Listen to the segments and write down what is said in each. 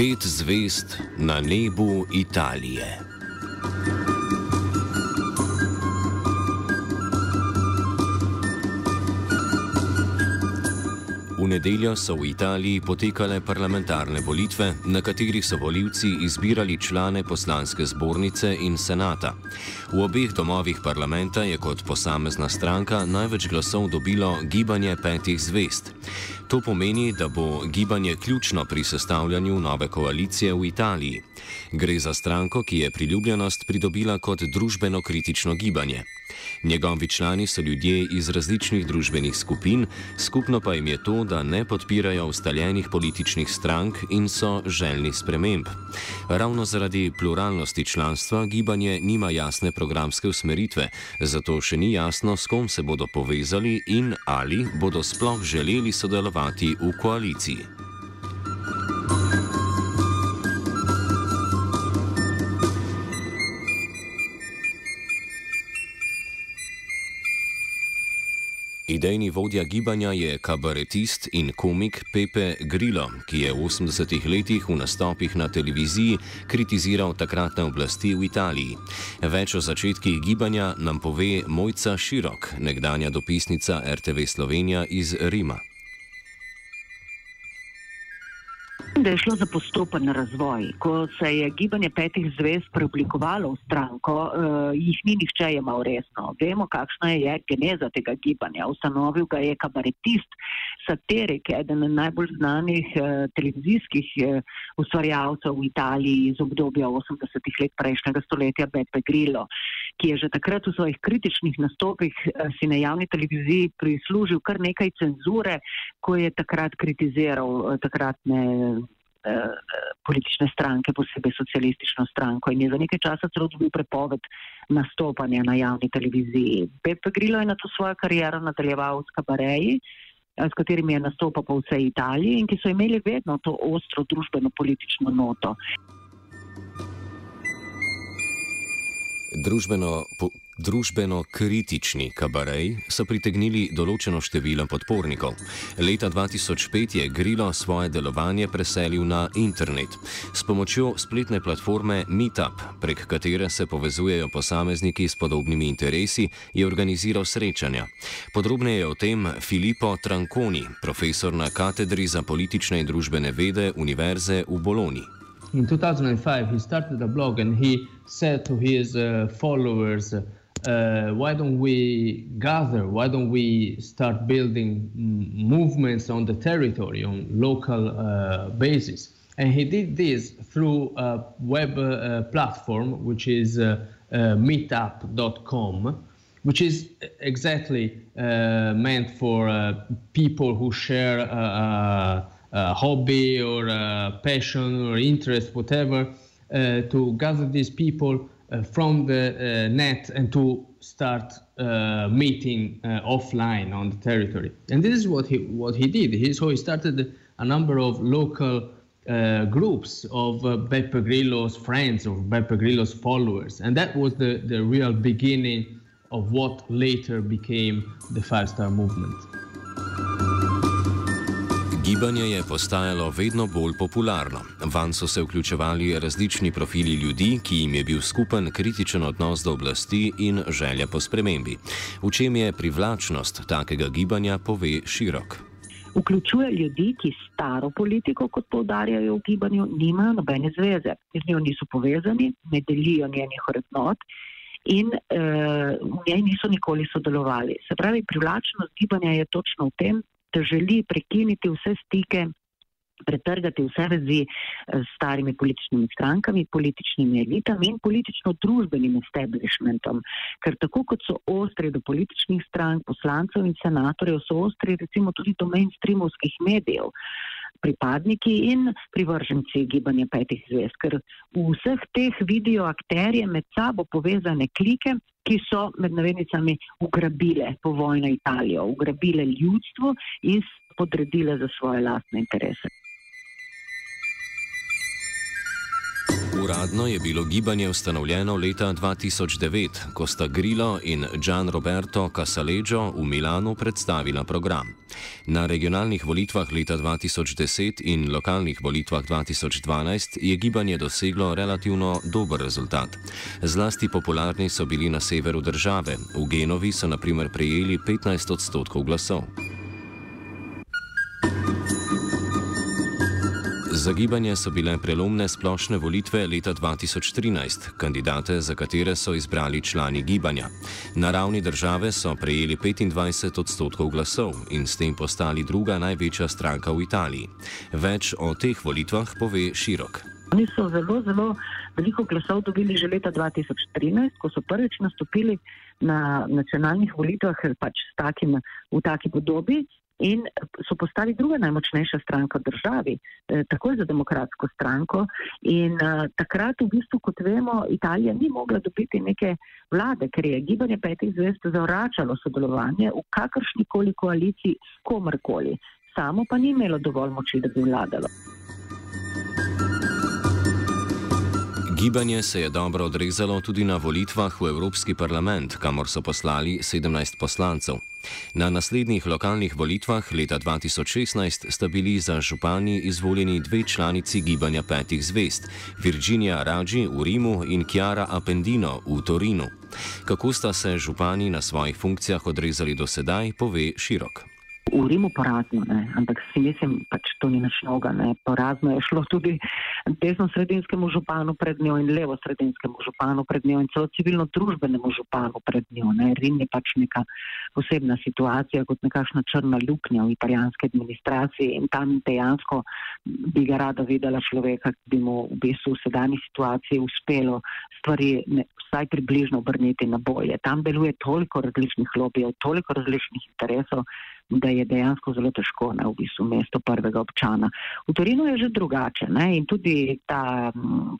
Pet zvest na nebu Italije. V nedeljo so v Italiji potekale parlamentarne volitve, na katerih so voljivci izbirali člane poslanske zbornice in senata. V obeh domovih parlamenta je kot posamezna stranka največ glasov dobilo gibanje petih zvest. To pomeni, da bo gibanje ključno pri sestavljanju nove koalicije v Italiji. Gre za stranko, ki je priljubljenost pridobila kot družbeno kritično gibanje. Njegovi člani so ljudje iz različnih družbenih skupin, skupno pa jim je to, da ne podpirajo ustaljenih političnih strank in so željni sprememb. Ravno zaradi pluralnosti članstva gibanje nima jasne programske usmeritve, zato še ni jasno, s kom se bodo povezali in ali bodo sploh želeli sodelovati v koaliciji. Idejni vodja gibanja je kabaretist in komik Pepe Grillo, ki je v 80-ih letih v nastopih na televiziji kritiziral takratne oblasti v Italiji. Več o začetkih gibanja nam pove Mojca Širok, nekdanja dopisnica RTV Slovenija iz Rima. Da je šlo za postopen razvoj. Ko se je gibanje petih zvezd preoblikovalo v stranko, uh, jih ni nihče jemal resno. Vemo, kakšna je geneza tega gibanja. Ustanovil ga je kabaretist, satirik, eden najbolj znanih uh, televizijskih uh, ustvarjalcev v Italiji iz obdobja 80-ih let prejšnjega stoletja, Beppe Grillo, ki je že takrat v svojih kritičnih nastopih uh, si na javni televiziji prislužil kar nekaj cenzure, ko je takrat kritiziral uh, takratne Eh, politične stranke, posebej socialistično stranko in je za nekaj časa celo dobil prepoved nastopanja na javni televiziji. Pepe Grillo je na to svojo kariero nadaljeval s kabareji, eh, s katerimi je nastopal po vsej Italiji in ki so imeli vedno to ostro družbeno-politično noto. Družbeno po družbeno kritični kabarej so pritegnili določeno število podpornikov. Leta 2005 je Grilo svoje delovanje preselil na internet. S pomočjo spletne platforme Meetup, prek katere se povezujejo posamezniki s podobnimi interesi, je organiziral srečanja. Podrobneje o tem Filippo Tranconi, profesor na katedri za politične in družbene vede Univerze v Bologni. In 2005 he started a blog and he said to his uh, followers, uh, uh, why don't we gather? Why don't we start building movements on the territory, on local uh, basis? And he did this through a web uh, platform, which is uh, uh, meetup.com, which is exactly uh, meant for people who share a, a hobby or a passion or interest, whatever, to gather these people uh, from the uh, net and to start uh, meeting offline on the territory. And this is what he what he did. He, so he started a number of local uh, groups of uh, Beppe Grillo's friends or Beppe Grillo's followers. And that was the, the real beginning of what later became the Five Star Movement. Gibanje je postajalo vedno bolj popularno. Van so se vključevali različni profili ljudi, ki jim je bil skupen kritičen odnos do oblasti in želja po spremembi. V čem je privlačnost takega gibanja, pove širok. Vključuje ljudi, ki staro politiko, kot poudarjajo v gibanju, nimajo nobene zveze, z njo niso povezani, ne delijo njenih vrednot in uh, v njej niso nikoli sodelovali. Se pravi, privlačnost gibanja je točno v tem, da želi prekiniti vse stike, pretrgati vse vezi eh, s starimi političnimi strankami, političnimi elitami in politično-družbenim establishmentom. Ker tako kot so ostri do političnih strank, poslancev in senatorjev, so ostri recimo tudi do mainstreamovskih medijev. Pripadniki in privrženci gibanja petih zvezd, ker v vseh teh vidijo akterje med sabo povezane klike, ki so med navednicami ugrabile povojno Italijo, ugrabile ljudstvo in podredile za svoje lastne interese. Uradno je bilo gibanje ustanovljeno leta 2009, ko sta Grillo in Gian Roberto Casaleggio v Milanu predstavila program. Na regionalnih volitvah leta 2010 in lokalnih volitvah 2012 je gibanje doseglo relativno dober rezultat. Zlasti popularni so bili na severu države, v Genovi so naprimer prejeli 15 odstotkov glasov. Za gibanje so bile prelomne splošne volitve leta 2013, kandidate za katere so izbrali člani gibanja. Na ravni države so prejeli 25 odstotkov glasov in s tem postali druga največja stranka v Italiji. Več o teh volitvah pove širok. Oni so zelo, zelo veliko glasov dobili že leta 2013, ko so prvič nastopili na nacionalnih volitvah pač takim, v taki podobi in so postali druga najmočnejša stranka v državi, eh, takoj za demokratsko stranko. In uh, takrat, v bistvu, kot vemo, Italija ni mogla dobiti neke vlade, ker je gibanje petih zvest zavračalo sodelovanje v kakršni koli koaliciji komarkoli, samo pa ni imelo dovolj moči, da bi vladalo. Gibanje se je dobro odrezalo tudi na volitvah v Evropski parlament, kamor so poslali 17 poslancev. Na naslednjih lokalnih volitvah leta 2016 sta bili za župani izvoljeni dve članici gibanja petih zvest: Virginia Raggi v Rimu in Chiara Appendino v Torinu. Kako sta se župani na svojih funkcijah odrezali do sedaj, pove širok. V Rimu porazno, ne? ampak si mislim, pač to ni nič noga. Ne? Porazno je šlo tudi desno-sredinskemu županu pred njo in levo-sredinskemu županu pred njo in celo civilno-družbenemu županu pred njo. Ne? Rim je pač neka posebna situacija, kot nekakšna črna luknja v italijanski administraciji in tam dejansko bi ga rada videla človeka, ki bi mu v bistvu v sedanji situaciji uspelo stvari ne, vsaj približno obrniti na bolje. Tam deluje toliko različnih lobijev, toliko različnih interesov da je dejansko zelo težko na v bistvu mesto prvega občana. V Torinu je že drugače ne? in tudi ta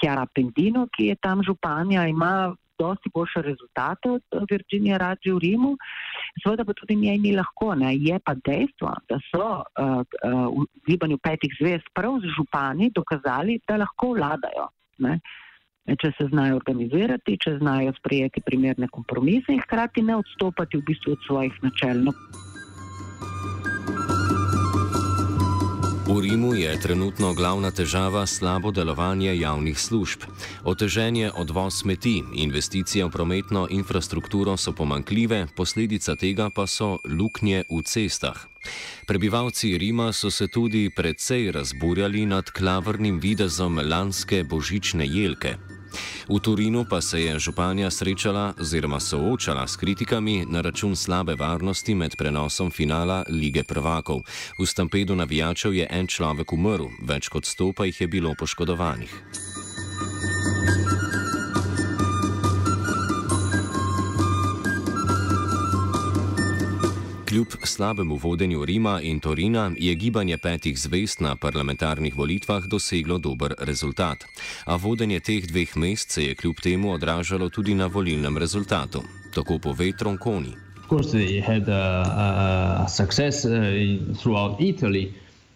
Kjara Pendino, ki je tam županja, ima dosti boljše rezultate od Virginije Radži v Rimu, seveda pa tudi njej ni lahko. Ne? Je pa dejstvo, da so uh, uh, v gibanju petih zvest prav z župani dokazali, da lahko vladajo. Ne? Če se znajo organizirati, če znajo sprejeti primerne kompromise in hkrati ne odstopati v bistvu od svojih načel. No. V Rimu je trenutno glavna težava slabo delovanje javnih služb. Otežen je odvoz smeti, investicije v prometno infrastrukturo so pomankljive, posledica tega pa so luknje v cestah. Prebivalci Rima so se tudi precej razburjali nad klavrnim videzom lanske božične jelke. V Turinu pa se je županja srečala oziroma soočala s kritikami na račun slabe varnosti med prenosom finala lige prvakov. V stampedu navijačev je en človek umrl, več kot sto pa jih je bilo poškodovanih. Kljub slabemu vodenju Rima in Torina je gibanje petih zvest na parlamentarnih volitvah doseglo dober rezultat. A vodenje teh dveh mest se je kljub temu odražalo tudi na volilnem rezultatu. Tako pove Tronconi.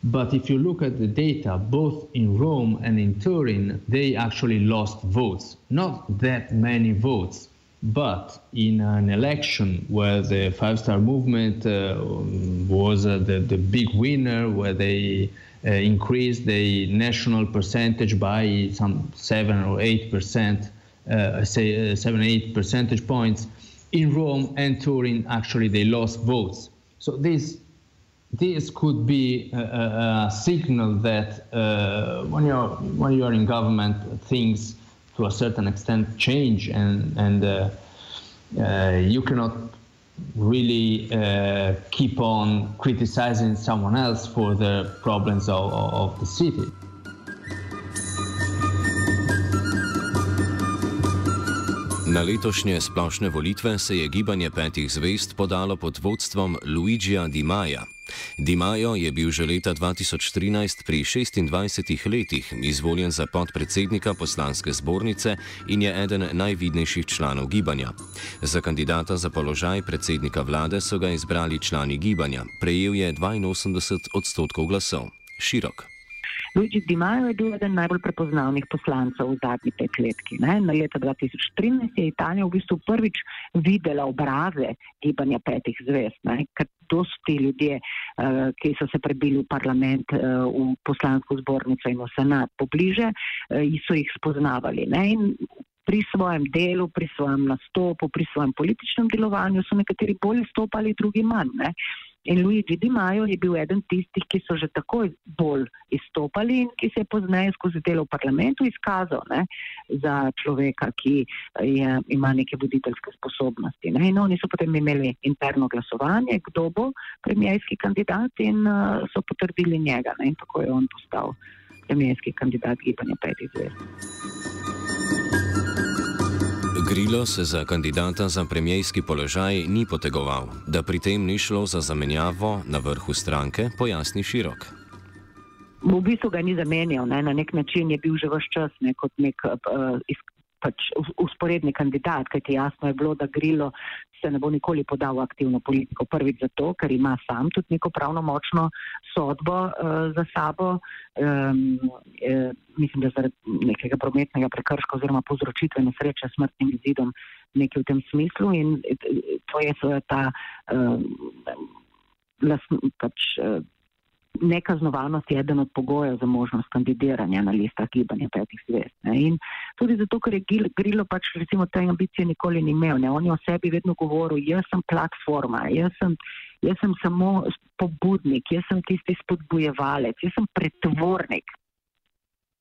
But if you look at the data, both in Rome and in Turin, they actually lost votes. Not that many votes. But in an election where the Five Star Movement uh, was uh, the, the big winner, where they uh, increased the national percentage by some seven or eight percent, uh, say uh, seven, eight percentage points, in Rome and Turin, actually they lost votes. So this this could be a, a signal that uh, when you're when you are in government, things to a certain extent change and and uh, uh, you cannot really uh, keep on criticizing someone else for the problems of, of the city. Na letošnje splošne volitve se je gibanje petih zvest podalo pod vodstvom Luigija Di Maja. Di Majo je bil že leta 2013 pri 26 letih izvoljen za podpredsednika poslanske zbornice in je eden najvidnejših članov gibanja. Za kandidata za položaj predsednika vlade so ga izbrali člani gibanja, prejel je 82 odstotkov glasov. Širok. Luigi Di Maio je bil eden najbolj prepoznavnih poslancev v zadnji petletki. Ne? Na leta 2013 je Italija v bistvu prvič videla obraze gibanja petih zvest, ker to so ti ljudje, uh, ki so se prebili v parlament, uh, v poslansko zbornico in v senat pobliže, in so jih spoznavali. Ne? In pri svojem delu, pri svojem nastopu, pri svojem političnem delovanju so nekateri bolje stopali, drugi manj. Ne? In Luigi Di Maio je bil eden tistih, ki so že takoj bolj izstopali in ki se je pozneje skozi delo v parlamentu izkazal ne, za človeka, ki je, ima neke voditeljske sposobnosti. Ne. In oni so potem imeli interno glasovanje, kdo bo premijski kandidat in uh, so potrdili njega. Ne, in tako je on postal premijski kandidat gibanja petih zvezd. Grilo se za kandidata za premijski položaj ni potegoval, da pri tem ni šlo za zamenjavo na vrhu stranke, pojasni širok. V bistvu ga ni zamenjal, ne? na nek način je bil že vse čas ne, kot nek uh, pač usporedni kandidat, kajti jasno je bilo, da Grilo se ne bo nikoli podal v aktivno politiko. Prvič zato, ker ima sam tudi neko pravno močno sodbo uh, za sabo, um, eh, mislim, da zaradi nekega prometnega prekrška oziroma povzročitve nesreče s smrtnim izidom, nekaj v tem smislu. In to je seveda ta las, pač. Nekaznovanost je eden od pogojev za možnost kandidiranja na listah gibanja petih zvest. Ne. In tudi zato, ker je Grilo pač recimo te ambicije nikoli ni imel. Ne. On je o sebi vedno govoril, jaz sem platforma, jaz sem, jaz sem samo pobudnik, jaz sem tisti spodbujevalec, jaz sem pretvornik.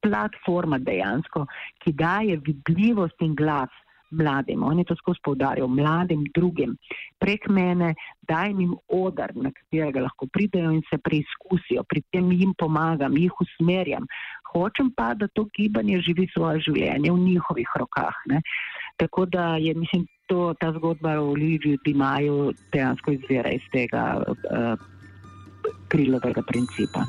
Platforma dejansko, ki daje vidljivost in glas mladim, on je to skozi povdarjal, mladim drugim, prek mene, daj jim odar, na katerega lahko pridejo in se preizkusijo, pri tem jim pomagam, jih usmerjam. Hočem pa, da to gibanje živi svoje življenje v njihovih rokah. Ne. Tako da je, mislim, to, ta zgodba o Oliviju Dimaju dejansko izvira iz tega uh, krilovega principa.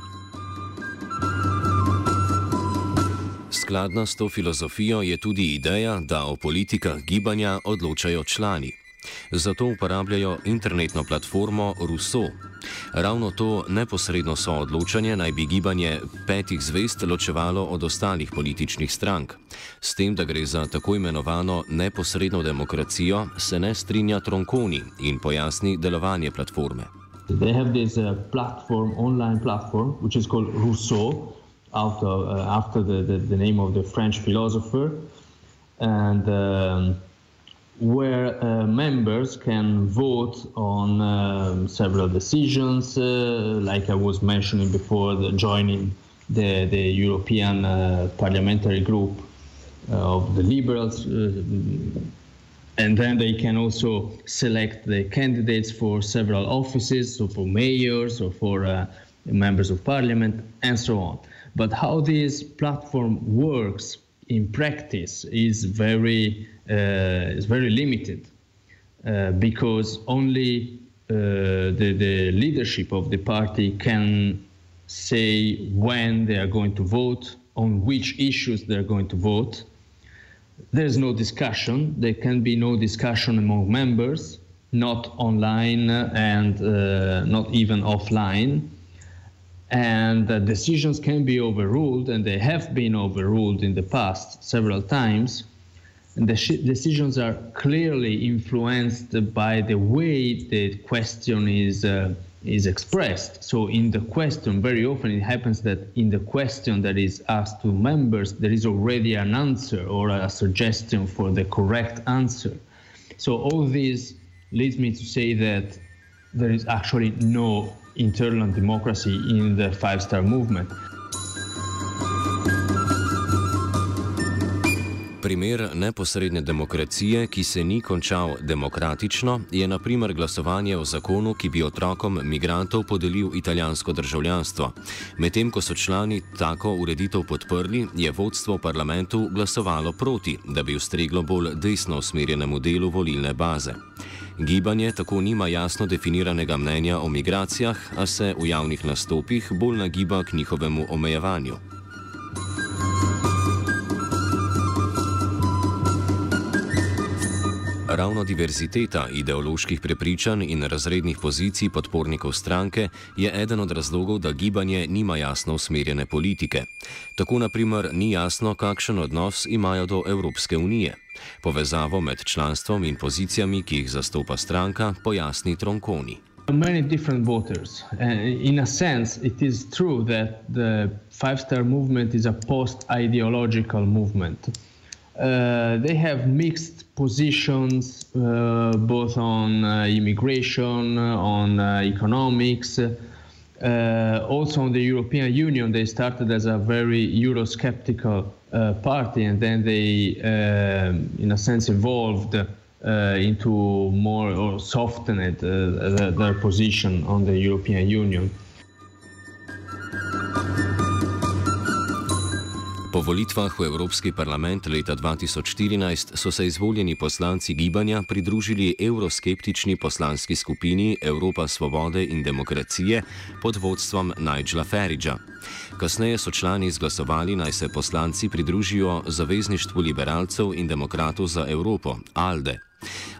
Skladna s to filozofijo je tudi ideja, da o politikah gibanja odločajo člani. Zato uporabljajo internetno platformo Rousseau. Ravno to neposredno soodločanje naj bi gibanje petih zvest ločevalo od ostalih političnih strank. S tem, da gre za tako imenovano neposredno demokracijo, se ne strinja Tronconi in pojasni delovanje platforme. They have this uh, platform, online platform, which is called Rousseau. After, uh, after the, the, the, name of the French philosopher, and um, where uh, members can vote on um, several decisions, uh, like I was mentioning before, the joining the, the European uh, Parliamentary Group uh, of the Liberals. Uh, and then they can also select the candidates for several offices, so for mayors or for members of parliament, and so on. But how this platform works in practice is very uh, is very limited uh, because only uh, the, the leadership of the party can say when they are going to vote, on which issues they're going to vote. There's no discussion. There can be no discussion among members, not online and uh, not even offline and decisions can be overruled, and they have been overruled in the past several times. And the decisions are clearly influenced by the way the question is uh, is expressed. So, in the question, very often it happens that in the question that is asked to members, there is already an answer or a suggestion for the correct answer. So, all this leads me to say that there is actually no internal democracy in the Five Star Movement. Primer neposredne demokracije, ki se ni končal demokratično, je naprimer glasovanje o zakonu, ki bi otrokom migrantov podelil italijansko državljanstvo. Medtem ko so člani tako ureditev podprli, je vodstvo v parlamentu glasovalo proti, da bi ustreglo bolj desno usmerjenemu delu volilne baze. Gibanje tako nima jasno definiranega mnenja o migracijah, a se v javnih nastopih bolj nagiba k njihovemu omejevanju. Ravno diverziteta ideoloških prepričanj in razrednih pozicij podpornikov stranke je eden od razlogov, da gibanje nima jasno usmerjene politike. Tako naprimer ni jasno, kakšen odnos imajo do Evropske unije. Povezavo med članstvom in pozicijami, ki jih zastopa stranka, pojasni Tronkoni. Many different voters. Uh, in a sense, it is true that the Five Star Movement is a post ideological movement. Uh, they have mixed positions uh, both on uh, immigration, on uh, economics. Uh, also, on the European Union, they started as a very Eurosceptical uh, party, and then they, in a sense, evolved into more or softened their position on the European Union. Volitvah v Evropski parlament leta 2014 so se izvoljeni poslanci gibanja pridružili euroskeptični poslanski skupini Evropa svobode in demokracije pod vodstvom Nigela Faridža. Kasneje so člani izglasovali, naj se poslanci pridružijo Zavezništvu liberalcev in demokratov za Evropo, ALDE.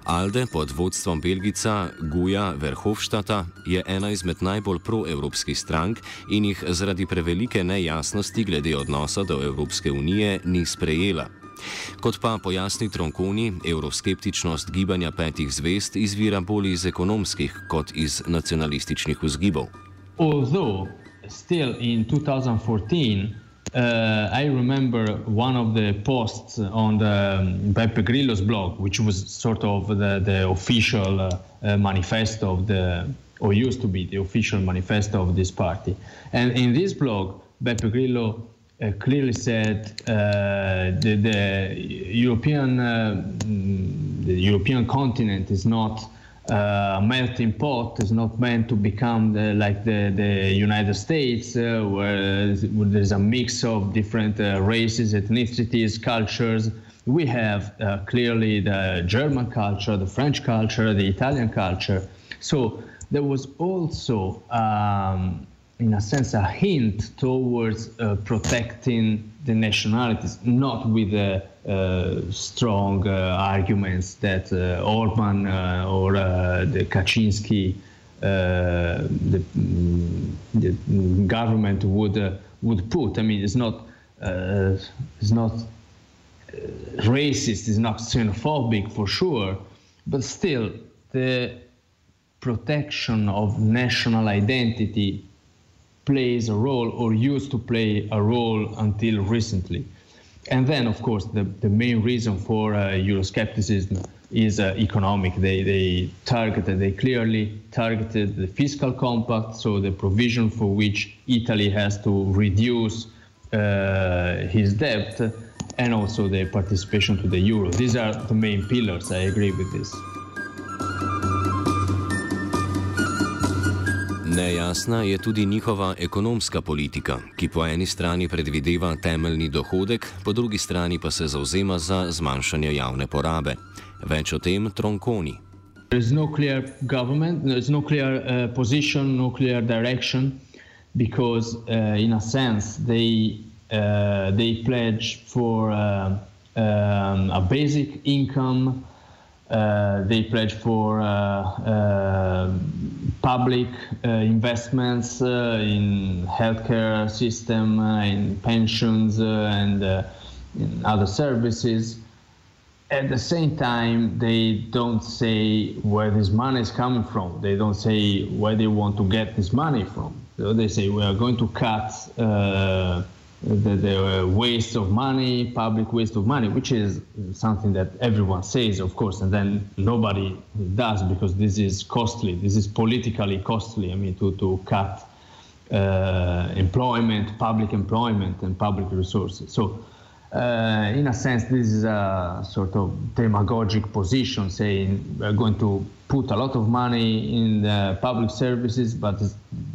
Alde pod vodstvom Belgica Guja Verhofštata je ena izmed najbolj proevropskih strank in jih zaradi prevelike nejasnosti glede odnosa do Evropske unije ni sprejela. Kot pa pojasni Tronkoni, evroskeptičnost gibanja petih zvest izvira bolj iz ekonomskih kot iz nacionalističnih vzgibov. Although still in 2014 uh, I remember one of the posts on the um, Beppe Grillo's blog, which was sort of the, the official uh, uh, manifesto of the, or used to be the official manifesto of this party. And in this blog, Beppe Grillo uh, clearly said uh, the, the, European, uh, the European continent is not uh, melting pot is not meant to become the, like the, the United States, uh, where, there's a mix of different uh, races, ethnicities, cultures. We have uh, clearly the German culture, the French culture, the Italian culture. So there was also, um, in a sense, a hint towards uh, protecting the nationalities, not with the Uh, strong uh, arguments that uh, Orban uh, or uh, the Kaczynski the, mm, the, government would would put. I mean, it's not it's not racist, it's not xenophobic for sure, but still the protection of national identity plays a role or used to play a role until recently. And then, of course, the, the main reason for uh, Euroscepticism is uh, economic. They, they targeted, they clearly targeted the fiscal compact, so the provision for which Italy has to reduce uh, his debt, and also the participation to the euro. These are the main pillars. I agree with this. Nejasna je tudi njihova ekonomska politika, ki po eni strani predvideva temeljni dohodek, po drugi strani pa se zauzema za zmanjšanje javne porabe. Več o tem Tronkoni. There is no clear government, there is no clear uh, position, no clear direction, because uh, in a sense they, uh, they pledge for uh, um, a basic income. Uh, they pledge for uh, uh, public uh, investments uh, in healthcare system, in pensions, and in other services. At the same time, they don't say where this money is coming from. They don't say where they want to get this money from. So they say we are going to cut the, the waste of money, public waste of money, which is something that everyone says, of course, and then nobody does because this is costly. This is politically costly. I mean, to, to cut uh, employment, public employment, and public resources. So, uh, in a sense, this is a sort of demagogic position saying we're going to put a lot of money in the public services, but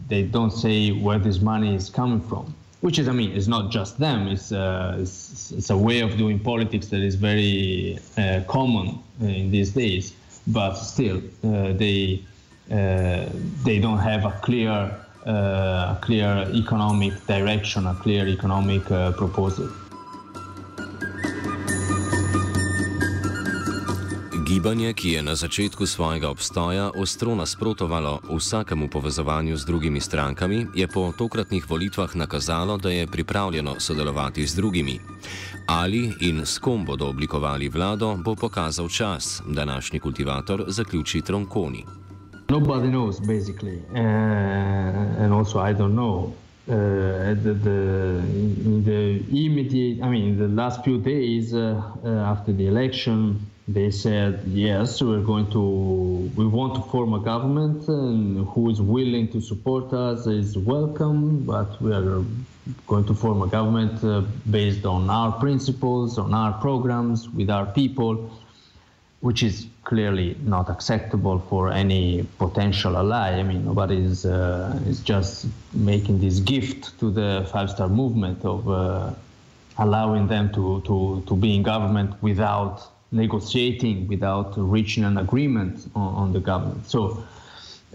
they don't say where this money is coming from which is, I mean, it's not just them. It's, uh, it's, it's, a way of doing politics that is very uh, common uh, in these days. But still, uh, they uh, they don't have a clear uh, a clear economic direction, a clear economic proposal. Gibanje, ki je na začetku svojega obstoja ostro nasprotovalo vsakemu povezovanju z drugimi strankami, je po tokratnih volitvah nakazalo, da je pripravljeno sodelovati z drugimi. Ali in s kom bodo oblikovali vlado, bo pokazal čas, današnji kultivator zaključi Tronkoni. Nobody knows, basically. Uh, and also, I don't know. Uh, the, the, the immediate, I mean, the last few days uh, uh, after the election, they said, yes, we're going to, we want to form a government and who is willing to support us is welcome, but we are going to form a government uh, based on our principles, on our programs, with our people which is clearly not acceptable for any potential ally. I mean, nobody is, uh, is just making this gift to the Five Star Movement of uh, allowing them to, to, to be in government without negotiating, without reaching an agreement on, on the government. So,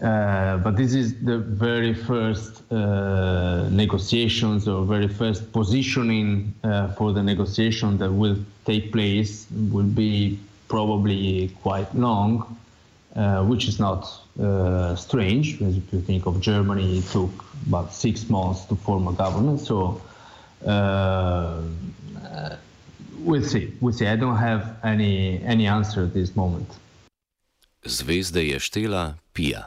uh, but this is the very first uh, negotiations or very first positioning uh, for the negotiation that will take place will be probably quite long, uh, which is not uh, strange. As if you think of Germany, it took about six months to form a government. So uh, we'll see. We'll see. I don't have any any answer at this moment. Zvezde je štela, pija.